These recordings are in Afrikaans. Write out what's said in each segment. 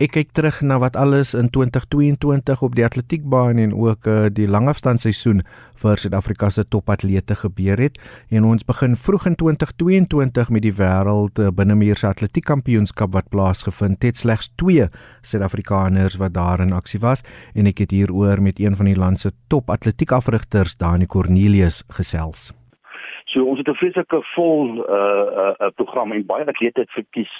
Ek kyk terug na wat alles in 2022 op die atletiekbaan en ook uh, die langafstandseisoen vir Suid-Afrika se topatlete gebeur het en ons begin vroeg in 2022 met die wêreld uh, binnemuur se atletiekkampioenskap wat plaasgevind het slegs 2 Suid-Afrikaners wat daar in aksie was en ek het hieroor met een van die land se top atletiekafrigters Dani Cornelius gesels. So ons het 'n vreeslike vol uh, uh program en baie atlete het verkies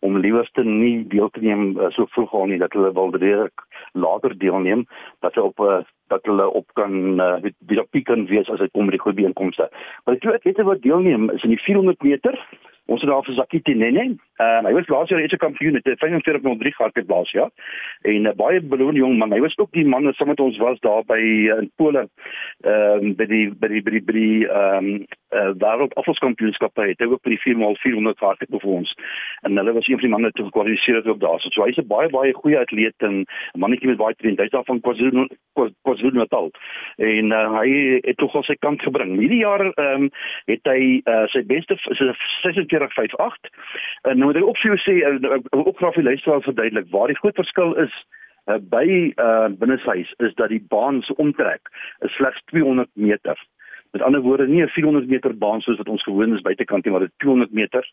om liewerste nie deel te neem uh, so vroeg al nie dat hulle wil direk later deelneem dat hulle op uh, dat hulle op kan uh, weer op piek kan wees as dit kom by die goeie inkomste. Maar die twee atlete wat deelneem is in die 400 meter Ons het daar vir Zakiti Nene. Ehm uh, hy was laas jaar reeds kampioen het 45.3 gehardloop laas jaar. En 'n uh, baie beloonde jong man. Hy was ook die man wat saam met ons was daar by uh, in Pole. Ehm um, by die by die by die by die ehm um, uh, wêreld afvalskampioenskap by het hy ook by die 4x400 hardloop vir ons. En hulle was een van die manne wat gekwalifiseer het op daar. So, so hy's 'n baie baie goeie atleet en 'n mannetjie met baie talent. Hy's daar van KwaZulu KwaZulu-Natal. En uh, hy het tog al sy kant gebring. Hierdie jaar ehm um, het hy uh, sy beste sy 4058. Nou moet ek ook vir jou sê eh, ook graag vir luisteraars verduidelik waar die groot verskil is uh, by uh, binneshuis is dat die baan se omtrek is slegs 200 meter. Met ander woorde nie 'n 400 meter baan soos wat ons gewoon is buitekant nie, maar dit 200 meter.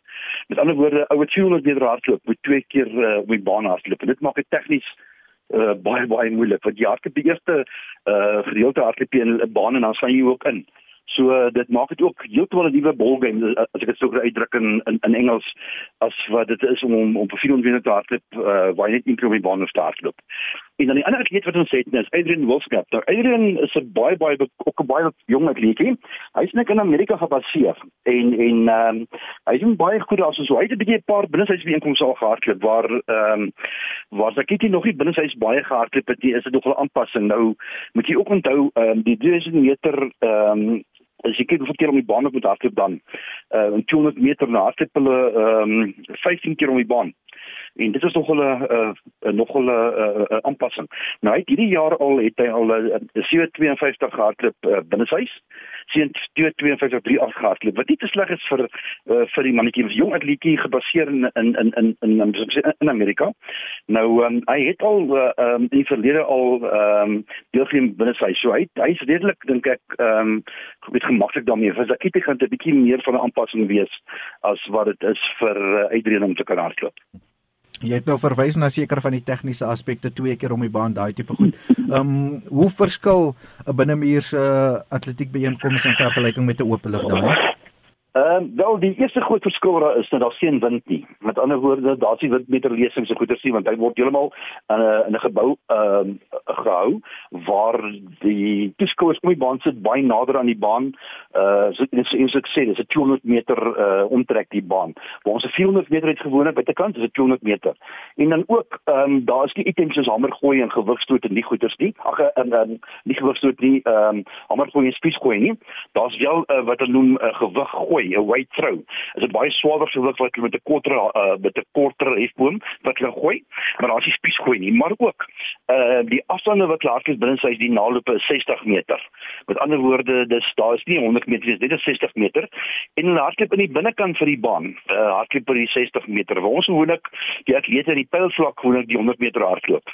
Met ander woorde, ouer 200 meter hardloop moet twee keer uh, op die baan hardloop. En dit maak dit tegnies uh, baie baie moeilik want jy hardloop die eerste uh, gedeelte hardloop jy in 'n baan en dan slaan jy ook in. So uh, dit maak dit ook heeltemal 'n nuwe ballgame eh, as ek dit sou uitdruk in, in in Engels as wat dit is om om op 400 te hardloop uh, waar jy net die baan of te hardloop. En dan die ander atleet wat ons het is Adrian Wolfskamp. Nou Adrian is 'n baie baie ook 'n baie jong atleet. Hy's net in Amerika gebaseer en en ehm um, hy doen baie goed daar so. Hy het 'n bietjie 'n paar binneshuisbeenkomste al gehardloop waar ehm um, waar Sakiti nog nie binneshuis baie gehardloop het nie. Is dit nog 'n aanpassing. Nou moet jy ook onthou ehm um, die 2000 meter ehm um, as jy kyk hoeveel keer om die baan op moet hardloop dan. Uh in 200 meter na hardloop hulle ehm um, 15 keer om die baan en dit is nog 'n uh, uh, nog 'n uh, uh, aanpassing. Nou hy het hierdie jaar al het hy al 'n uh, 752 gehardloop uh, binneshuis. Sien 252 gehardloop. Wat nie te sleg is vir uh, vir die mannetjie, 'n jong atleetjie gebaseer in in in in in in Amerika. Nou um, hy het al uh, um, in die verlede al ehm um, deelgeneem binneshuis. So hy hy's redelik dink ek ehm um, goed gemaklik daarmee. Vir Zakiti gaan dit 'n bietjie meer van 'n aanpassing wees as wat dit is vir uh, Adrian om te kan hardloop. Jy het nou verwys na seker van die tegniese aspekte twee keer om die baan daai tipe goed. Ehm um, hoe verskil 'n binnemuur se uh, atletiek byeenkomste in vergelyking met 'n oop lig dan? Ehm uh, wel die eerste groot verskil daar is dat daar geen wind nie. Met ander woorde, daar's nie windmeterlesings so goeie sien want hy word heeltemal in 'n in 'n gebou ehm uh, gehou waar die toeskouers kom die baan sit baie nader aan die baan. Uh so dit is ek sê dis 'n 200 meter uh omtrek die baan. Waar ons 'n 400 meter het gewone buitekant is dit 200 meter. En dan ook ehm um, daar is nie items soos hamer gooi en gewigstoot en die goeters nie. Ag en uh, um, nie gewigstoot nie ehm um, hamer gooi en spies gooi nie. Daar's wel uh, wat hulle noem 'n uh, gewig gooi 'n weight throw. Is 'n baie swaarder gewig wat met 'n korter uh, met 'n korter hefboom wat hulle gooi, maar daar is nie spies gooi nie, maar ook uh die afstande wat klaar is binne sy die naloop is 60 meter. Met ander woorde, dis daar is nie 100 meter nie, dit is 60 meter. En hulle hardloop in die binnekant vir die baan. Uh hardloop by die 60 meter. Ons gewoonlik die atlete in die pylvlak gewoonlik die 100 meter hardloop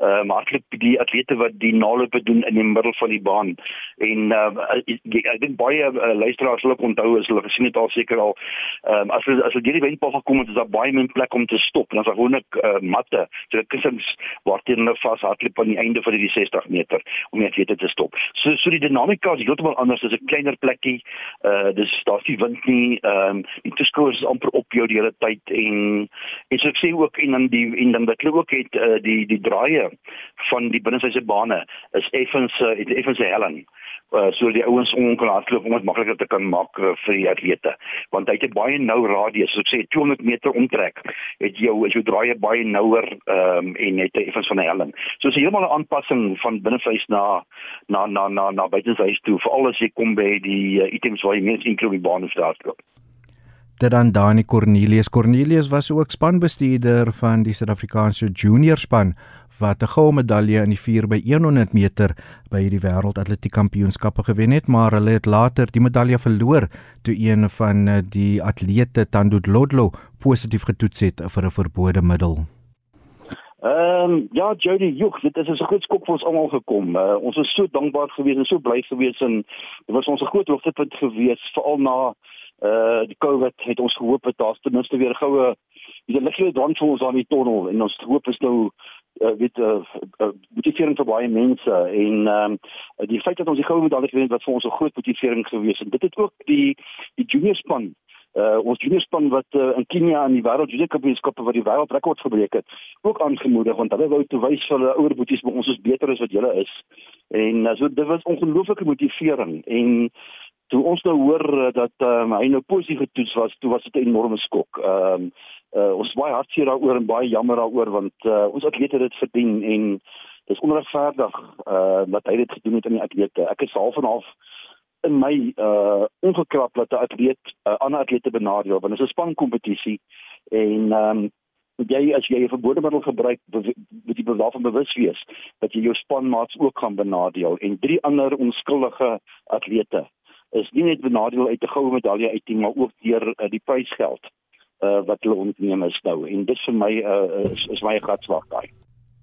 uh maar ek die atlete wat die nalope doen in die middel van die baan. En uh ek, ek dink baie uh, luisteraars sal onthou as hulle gesien het al seker al um, as as hulle hierdie wendpaal gekom het is daar baie min plek om te stop. En dan is daar gewoonlik uh, matte so kussings waar teen hulle vas hardloop aan die einde van die 60 meter om die atlete te stop. So so die dinamika is heeltemal anders. As 'n kleiner plekkie uh dis daar's nie wind nie ehm um, die toeskouers is amper op jou die hele tyd en en so ek sê ook en dan die en dan wat hulle ook het uh, die die draaie van die binneshuise bane is effens uh, effens 'n helling. Uh, so die ouens om kan hardloop om dit makliker te kan maak uh, vir die atlete. Want hy het 'n baie nou radius so ek sê 200 meter omtrek het jou as jy draai baie nouer um, en het effens van 'n helling. So is heeltemal 'n aanpassing van binneshuis na na na na na buitenshuis toe veral as jy kom by die uh, items waar jy mens inkludeer die baan of hardloop. Dit dan Dani Cornelius. Cornelius was ook spanbestuurder van die Suid-Afrikaanse junior span wat 'n goue medalje in die 4 by 100 meter by die wêreldatletiek kampioenskappe gewen het, maar hulle het later die medalje verloor toe een van eh, die atlete Tando Dlodlo positief getoets het vir 'n verbode middel. Ehm um, ja, Jody, joh, dit is 'n groot skok vir ons almal gekom. Uh, ons is so dankbaar gewees en so bly gewees en dit was ons groot hoogtepunt gewees veral na uh die COVID het ons gehoop dat daar ten minste weer goue die liggie dan vir ons aan die tonnel en ons hoop is nou uh, weet uh, uh, motivering vir baie mense en um, die feit dat ons die goue medalje gewen het wat vir ons 'n groot motivering gewees het. Dit het ook die die junior span uh ons juniorspan wat uh, in Kenia aan die wêreld junior kampioenskappe wat die wêreldrekord gebreek het ook aangemoedig want hulle wou te wys hulle ouer boeties maar ons is beter as wat julle is en uh, so dit was ongelooflike motivering en toe ons nou hoor dat um, hy nou positief getoets was toe was dit 'n enorme skok ehm um, uh, ons baie hartseer daaroor en baie jammer daaroor want uh, ons atlete het dit verdien en dis onregverdig uh dat hy dit gedoen het aan die atlete. Ek is half en half in my uh ongekrap dat 'n atleet 'n uh, ander atlete benadeel want dit is 'n spankompetisie en ehm um, jy as jy 'n verbode middel gebruik moet jy daarvan bewus wees dat jy jou spanmaats ook gaan benadeel en drie ander onskuldige atlete is nie net benadeel uit 'n goue medalje uit nie maar ook deur uh, die prysgeld uh wat hulle ontneem is nou en dit vir my uh, is, my gatswag daai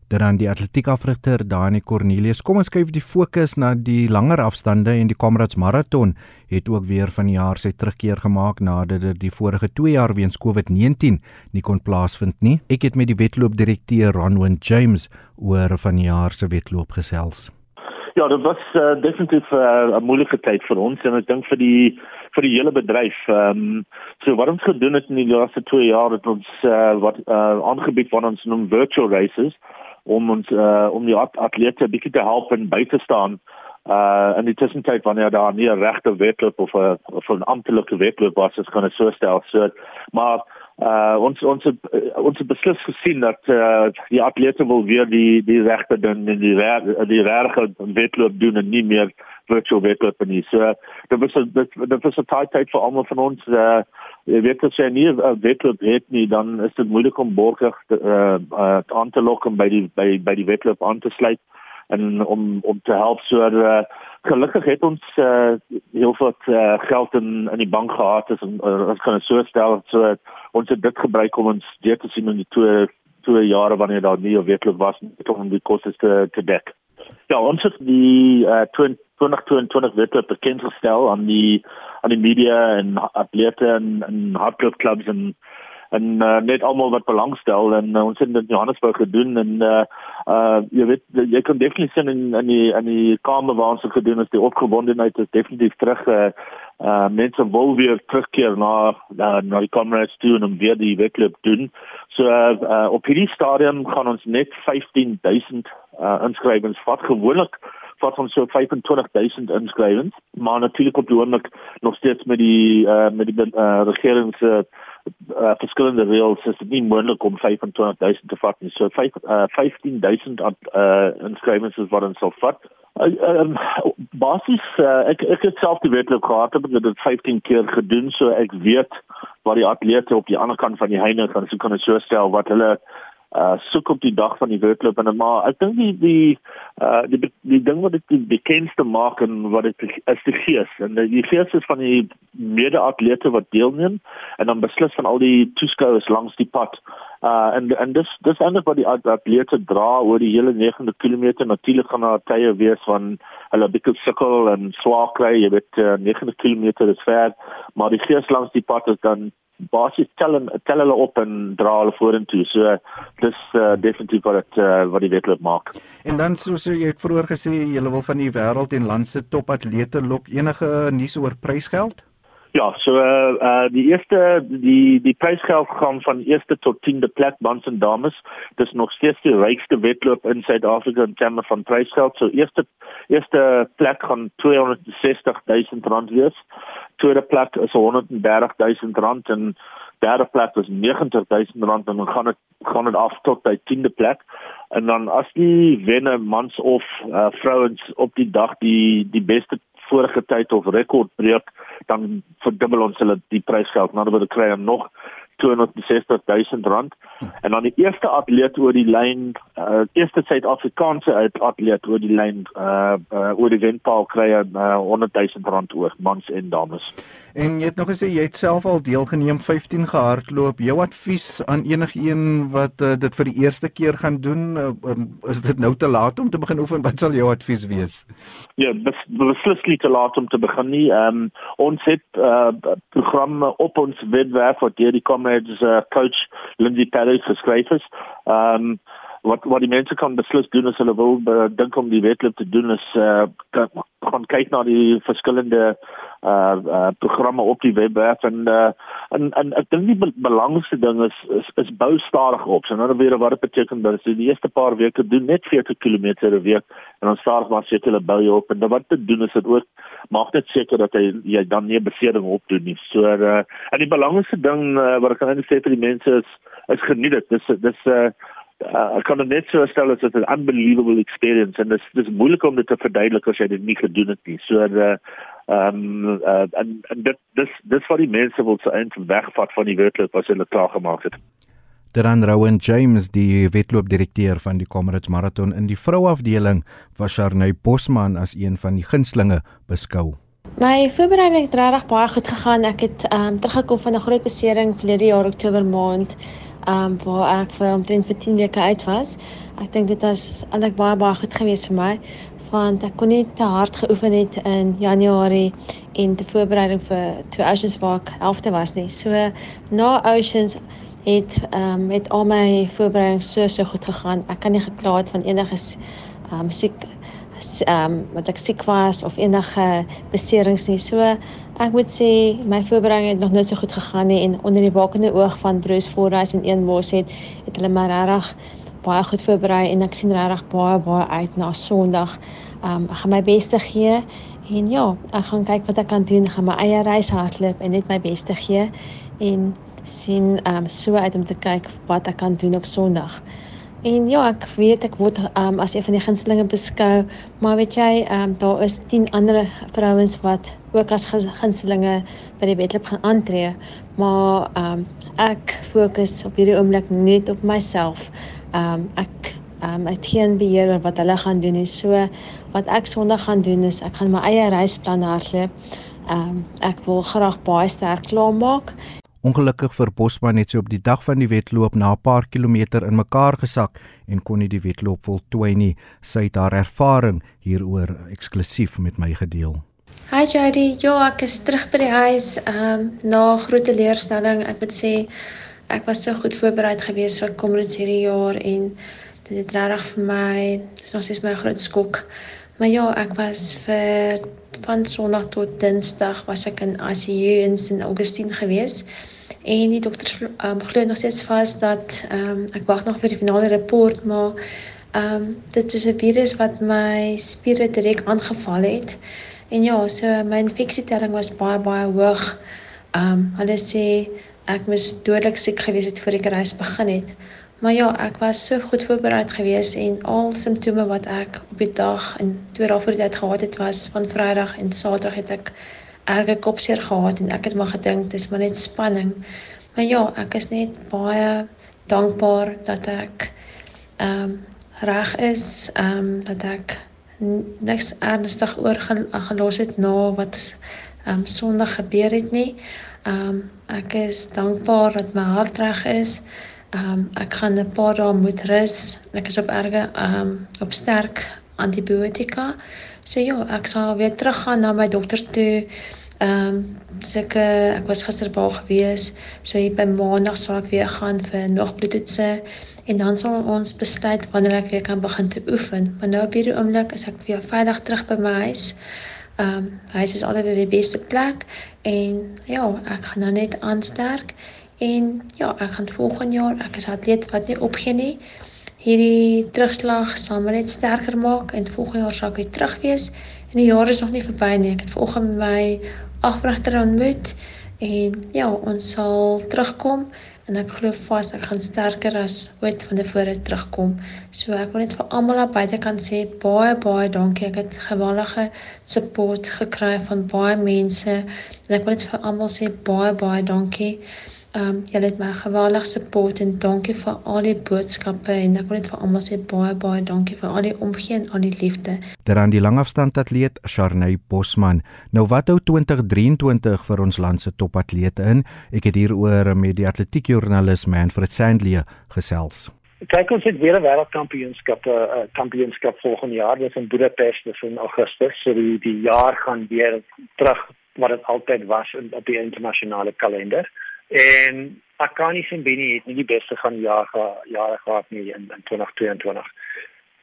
dan die atletiekafrigter Dani Cornelius. Kom ons kyk die fokus na die langer afstande en die Comrades Marathon het ook weer van die jaar sy terugkeer gemaak nadat dit die vorige 2 jaar weens COVID-19 nie kon plaasvind nie. Ek het met die wedloopdirekteur Ronwen James oor van die jaar se wedloop gesels. Ja, dit was uh, definitief uh, 'n moeilike tyd vir ons en ek dink vir die vir die hele bedryf. Ehm um, so wat ons gedoen het in die laaste 2 jaar het ons uh, wat uh, aangebied wat ons noem virtual races om ons uh, om die atlete bietjie te help en by te staan uh in die tussentyd wanneer daar nie 'n regte wedloop of 'n of 'n amptelike wedloop was as kan ek so stel so maar uh ons ons het, ons het beslis gesien dat uh die atlete wil weer die die regte doen en die die regte wedloop doen en nie meer virtual wedloop nie. So dit was dit, dit was 'n tight vir almal van ons uh jy weet as jy nie 'n wedloop het nie dan is dit moeilik om borgig te uh, uh aan te lok en by die by by die wedloop aan te sluit en om om te help. So uh, gelukkig het ons uh, heel wat uh, geld in in die bank gehad as uh, ons kan so stel so uh, ons het dit gebruik om ons deur te sien in die twee twee jare wanneer daar nie 'n wedloop was om die koste te te dek. Ja, ons het die uh, 2022 wedloop bekend gestel aan die aan die media en atlete en, en hardloopklubs en en uh, net almal wat belangstel en uh, ons het dit in Johannesburg gedoen en uh uh jy weet jy kan definitief sien in in die in die kamer waar ons dit gedoen het die opgewondenheid is definitief terug uh, uh mense wil weer terugkeer na na, na die comrades toe en om weer die wedloop doen. So uh, uh op hierdie stadium gaan ons net 15000 uh inskrywings vat. Gewoonlik vat ons so 25000 inskrywings maar natuurlik op die oomblik nog steeds met die uh met die uh, regering se uh, uh, verskillende reëls is dit nie moontlik om 25000 te vat nie. So 5 uh, 15000 uh, inskrywings is wat ons sal vat. Um, basis uh, ek ek het self die gehad het met dit 15 keer gedoen so ek weet wat die atlete op die ander kant van die heine gaan so kan ek so stel wat hulle uh soek op die dag van die wedloop en maar ek dink die die uh die die ding wat dit die bekendste maak en wat dit is die gees. En die gees is van die mede-atlete wat deelneem en dan beslis van al die toeskouers langs die pad. Uh en en dis dis eintlik wat die atlete dra oor die hele 9de kilometer. Natuurlik gaan daar tye wees van hulle bietjie sukkel en swaar kry. Jy weet uh, 9de kilometer is ver maar die gees langs die pad is dan basies tel tel hulle op en dra hulle vorentoe. So dis uh, definitief wat dit uh, wat die wedloop maak. En dan soos jy het vroeër gesê, jy wil van die wêreld en land se topatlete lok enige nuus oor prysgeld? Ja, so uh, uh die eerste die die prysgeld gaan van eerste tot 10de plek mans en dames. Dis nog steeds die rykste wedloop in Suid-Afrika in terme van prysgeld. So eerste eerste plek gaan 260 000 rand wees tweede plek is 130 000 rand en derde plek is 90 000 rand en dan gaan dit gaan dit af tot by 10de plek en dan as die wenner mans of uh, vrouens op die dag die die beste vorige tyd of rekord breek dan verdubbel ons hulle die prysgeld. Nou word kry nog 260 000 rand en dan die eerste atleet oor die lyn uh eerste Suid-Afrikaanse atleet oor die lyn uh, uh oor die wenpaal kry 'n uh, 100 000 rand oor mans en dames. En jy het nog gesê jy het self al deelgeneem 15 gehardloop. Jou advies aan enigiemand wat uh, dit vir die eerste keer gaan doen, uh, um, is dit nou te laat om te begin oefen? Wat sal jou advies wees? Ja, bes, beslis nie te laat om te begin nie. Ehm um, ons het uh programme op ons webwerf wat deur die Comrades uh, coach Lindsay Perry geskryf is. Ehm um, wat wat die mense kan beslis doen as hulle wil dink om die wedloop te doen is uh gaan kyk na die verskillende uh uh programme op die webwerf en uh en en ek dink die belangrikste ding is is, is bou stadig op. So nou weer wat dit beteken dat jy die eerste paar weke doen net 40 km 'n week en dan stadig maar seker hulle bou jy op en dan wat te doen is dit ook maak net seker dat jy jy dan nie beseding opdoen nie. So uh en die belangrikste ding uh, wat ek kan sê vir die mense is is geniet dit. Dis dis uh uh, ek kan dit net so stel as 'n unbelievable experience en dit is dis moeilik om dit te verduidelik as jy dit nie gedoen het nie. So uh ehm uh, en en dit dis dis wat die mense wil se eind wegvat van die wedloop as hulle klaar gemaak het. Deran Rowan James, die wedloopdirekteur van die Comrades Marathon in die vrouafdeling, was Sharnay Bosman as een van die gunstlinge beskou. My voorbereiding het regtig baie goed gegaan. Ek het ehm um, teruggekom van 'n groot besering verlede jaar Oktober maand um, waar ek vir omtrent vir 10 weke uit was. Ek dink dit was eintlik baie baie goed geweest vir my want ek kon nie te hard geoefen het in Januarie en te voorbereiding vir twee Oceans Walk helfte was nie. So na Oceans het ehm um, met al my voorbereiding so so goed gegaan. Ek kan nie gekla het van enige ehm um, siek ehm um, wat ek siek was of enige beserings nie. So ek moet sê my voorbereiding het nog nooit so goed gegaan nie en onder die wakende oog van Bruce Fordyce en een mos het het hulle my regtig baie goed voorberei en ek sien regtig baie baie uit na Sondag. Um, ek gaan my bes te gee en ja, ek gaan kyk wat ek kan doen, gaan my eie reis hardloop en net my bes te gee en sien um, so uit om te kyk wat ek kan doen op Sondag. En ja, ek weet ek word um, as een van die gunstelinge beskou, maar weet jy, um, daar is 10 ander vrouens wat ook as gunstelinge by die wedloop gaan aantree, maar um, ek fokus op hierdie oomblik net op myself. Um, ek um, ek geen beheer oor wat hulle gaan doen nie. So wat ek Sondag gaan doen is ek gaan my eie reisplan hardloop. Um, ek wil graag baie sterk klaarmaak Ongelukkig vir Bosman het sy op die dag van die wedloop na 'n paar kilometer in mekaar gesak en kon nie die wedloop voltooi nie. Sy het haar ervaring hieroor eksklusief met my gedeel. Hi Jody, ja, ek is terug by die huis ehm um, na groot teleurstelling. Ek moet sê ek was so goed voorberei geweest vir komende hierdie jaar en dit het regtig vir my, dis nog steeds my groot skok. Maar ja, ek was vir van Sondag tot Dinsdag was ek in ICU in St Augustine gewees. En die dokters um, glo nog steeds vas dat um, ek wag nog vir die finale rapport, maar ehm um, dit is 'n virus wat my spiere direk aangeval het. En ja, so my infeksietelling was baie baie hoog. Ehm um, hulle sê ek moes dodelik siek gewees het voor ek reis begin het. Maar ja, ek was so goed voorberei gewees en al simptome wat ek op die dag en twee dae voor die tyd gehad het was van Vrydag en Saterdag het ek erge kopseer gehad en ek het maar gedink dis maar net spanning. Maar ja, ek is net baie dankbaar dat ek ehm um, reg is, ehm um, dat ek niks ernstig oorgelos het na wat ehm um, Sondag gebeur het nie. Ehm um, ek is dankbaar dat my hart reg is. Ehm um, ek gaan 'n paar dae moet rus. Ek is op erge ehm um, op sterk antibiotika. So ja, ek sal weer teruggaan na my dokter toe. Ehm um, seker ek was gister baie gewees. So hier by Maandag sal ek weer gaan vir nog bloedtoetse en dan sal ons besluit wanneer ek weer kan begin te oefen. Maar nou op hierdie oomblik is ek weer veilig terug by my huis. Ehm um, huis is altyd die beste plek en ja, ek gaan nou net aansterk. En ja, ek gaan volgende jaar, ek is atleet wat nie opgee nie. Hierdie terugslag sal my net sterker maak en volgende jaar sal ek weer terug wees. En die jaar is nog nie verby nie. Ek het volgende my afwagter ontmoet en ja, ons sal terugkom en ek glo vas ek gaan sterker as ooit van tevore terugkom. So ek wil net vir almal aan buitekant sê baie baie dankie. Ek het geweldige support gekry van baie mense en ek wil net vir almal sê baie baie dankie. Ehm um, julle het my geweldig support en dankie vir al die boodskappe en ek wil net vir almal sê baie baie dankie vir al die omgee en al die liefde. Teraan die langafstandatleet Sharney Bosman. Nou wat hou 2023 vir ons land se topatlete in? Ek het hieroor met die atletiekjoernalis Manfred Sandley gesels. Kyk ons het weer 'n wêreldkampioenskap 'n uh, kampioenskap volgende jaar, dis in Budapest dis in Augustus, so die die jaar gaan weer terug wat dit altyd was in op die internasionale kalender. En ek kan nie sien binne het nie die beste van jaar jare gehad nie in, in 2022.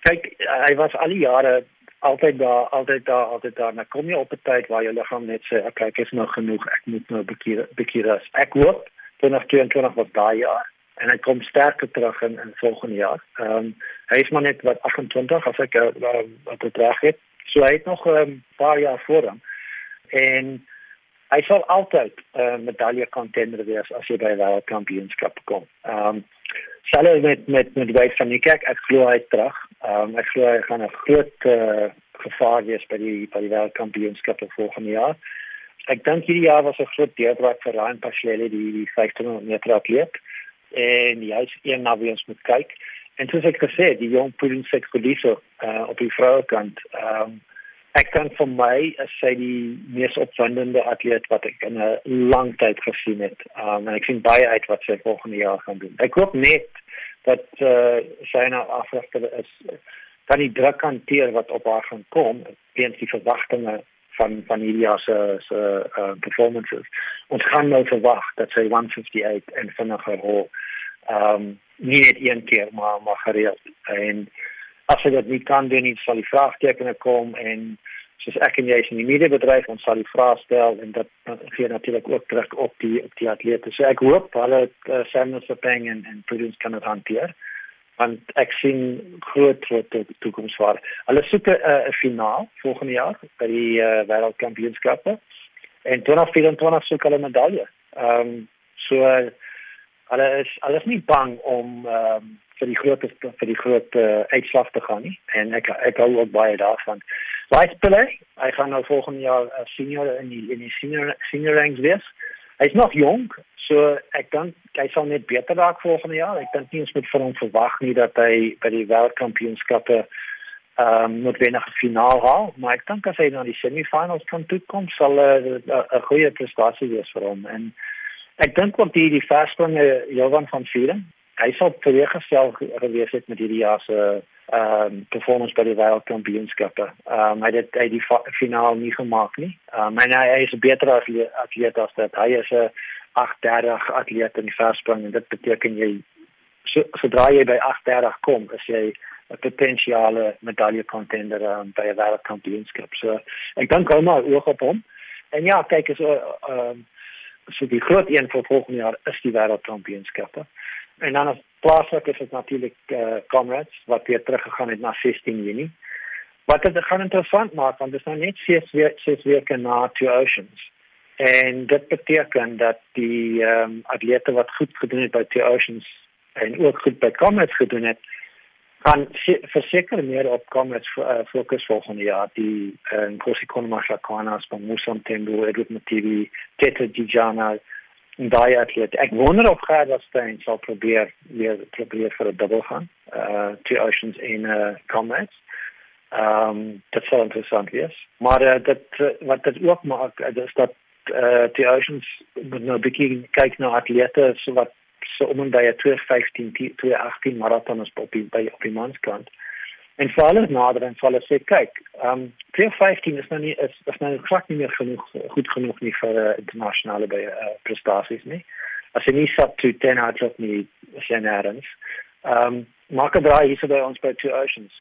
Kyk, hy was al die jare altyd daar, altyd daar, altyd daar. Nou kom jy op 'n tyd waar jou liggaam net sê, "Oké, okay, ek is nou genoeg, ek moet nou 'n bietjie bietjie rus." Ek hoop 2022 was daai jaar en hy kom sterker terug in in volgende jaar. Ehm um, hy is maar net wat 28 as ek uh, wat dit reg het. So hy het nog 'n um, paar jaar voor hom. En hy sal altyd 'n uh, medalje kontender wees as jy by 'n wêreldkampioenskap kom. Ehm um, Sal met met met die van die kerk ek glo hy terug. Ehm um, ek glo hy gaan 'n groot uh, gevaar wees by die by die wêreldkampioenskap volgende jaar. Ek dink hierdie jaar was 'n groot deurbraak vir Ryan Paschelli die die 1500 meter atleet en hy is een na wie ons moet kyk. En soos ek gesê, die jong Pulin Sekoliso uh, op die vrouekant ehm um, ek kan vir my as sy die mees opwindende atleet wat ek in 'n lang tyd gesien het. Um, en ek sien baie uit wat sy volgende jaar gaan doen. Ek hoop net dat uh, sy nou afrigter is kan die druk hanteer wat op haar gaan kom teenoor die verwagtinge van van hierdie jaar se se uh, performances. Ons gaan nou verwag dat sy 158 en vinniger hol. Ehm um, nie net een keer maar maar gereeld en as jy dit nie kan doen nie sal die vraagtekens kom en soos ek en jy is in die mediabedryf ons sal die vrae stel en dit gee natuurlik ook terug op die op die atlete. So ek hoop hulle uh, Samuel Sapeng en en Prudence kan dit hanteer want ek sien groot groot toekoms vir. Hulle soek 'n uh, finaal volgende jaar by die uh, wêreldkampioenskappe en 2024 soek hulle medalje. Ehm um, so uh, hulle is hulle is nie bang om ehm um, vir die groot vir die groot uh, uitslag te gaan nie en ek ek hou ook baie daarvan. Right Pille, hy gaan nou volgende jaar uh, senior in die in die senior senior ranks wees. Hy's nog jonk, so ek dink hy sal net beter raak volgende jaar. Ek dink nie ons moet van hom verwag nie dat hy by die wêreldkampioenskappe ehm um, die finaal haal, maar ek dink as hy na die semifinals kan toe kom, sal 'n uh, 'n goeie prestasie wees vir hom en ek dink ook die die verspringe Johan van Vieren hy sou tereeggestel gewees het met hierdie jaar se ehm um, performance by die wêreldkampioenskappe. Ehm um, hy het hy die finaal nie gemaak nie. Ehm um, en hy, hy is 'n beter atleet as dit. Hy is 'n 830 atleet in verspring en dit beteken jy so, sodra jy by 830 kom, is jy 'n potensiale medalje contender um, by 'n wêreldkampioenskap. So ek dink hom maar oog op hom. En ja, kyk as ehm um, so die groot een vir volgende jaar is die wêreldkampioenskappe. En dan as plaaslik is dit natuurlik eh uh, Comrades wat weer teruggegaan het na 16 Junie. Wat dit gaan interessant maak want dit is nou net ses weer ses weke na Two Oceans. En dit beteken dat die ehm um, atlete wat goed gedoen het by Two Oceans en ook goed by Comrades gedoen het, kan verseker meer op Comrades uh, fokus volgende jaar. Die eh uh, Nkosi Konamashakwana, Spamusa Mtembu, Edward Mativi, Tete Dijana, daai atleet. Ek wonder of Gerda Steyn sal probeer weer probeer vir 'n dubbel gaan. Uh two oceans in uh comrades. Um, dit sal interessant wees. Maar uh, dit uh, wat dit ook maak uh, is dat uh two oceans moet nou begin kyk na atlete so wat so om en by 215 218 marathons op die by op die manskant. En vir alles nader en vir alles sê kyk, ehm um, 15 is nou nie is, is nou glad nie meer genoeg goed genoeg nie vir uh, internasionale by uh, prestasies nie. As jy nie sub to 10 out of nie sien Adams. Ehm um, maak 'n draai hier by ons by Two Oceans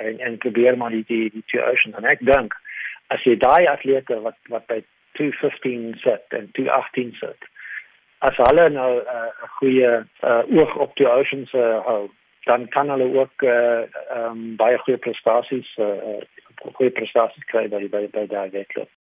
en en probeer maar die die, Two Oceans en ek dink as jy daai atlete wat wat by 215 sit en 218 sit as hulle nou uh, 'n uh, goeie uh, oog op die oceans uh, hou dan kan hulle ook eh uh, ehm um, baie goeie prestasies eh uh, goeie prestasies kry by by by daai wedloop.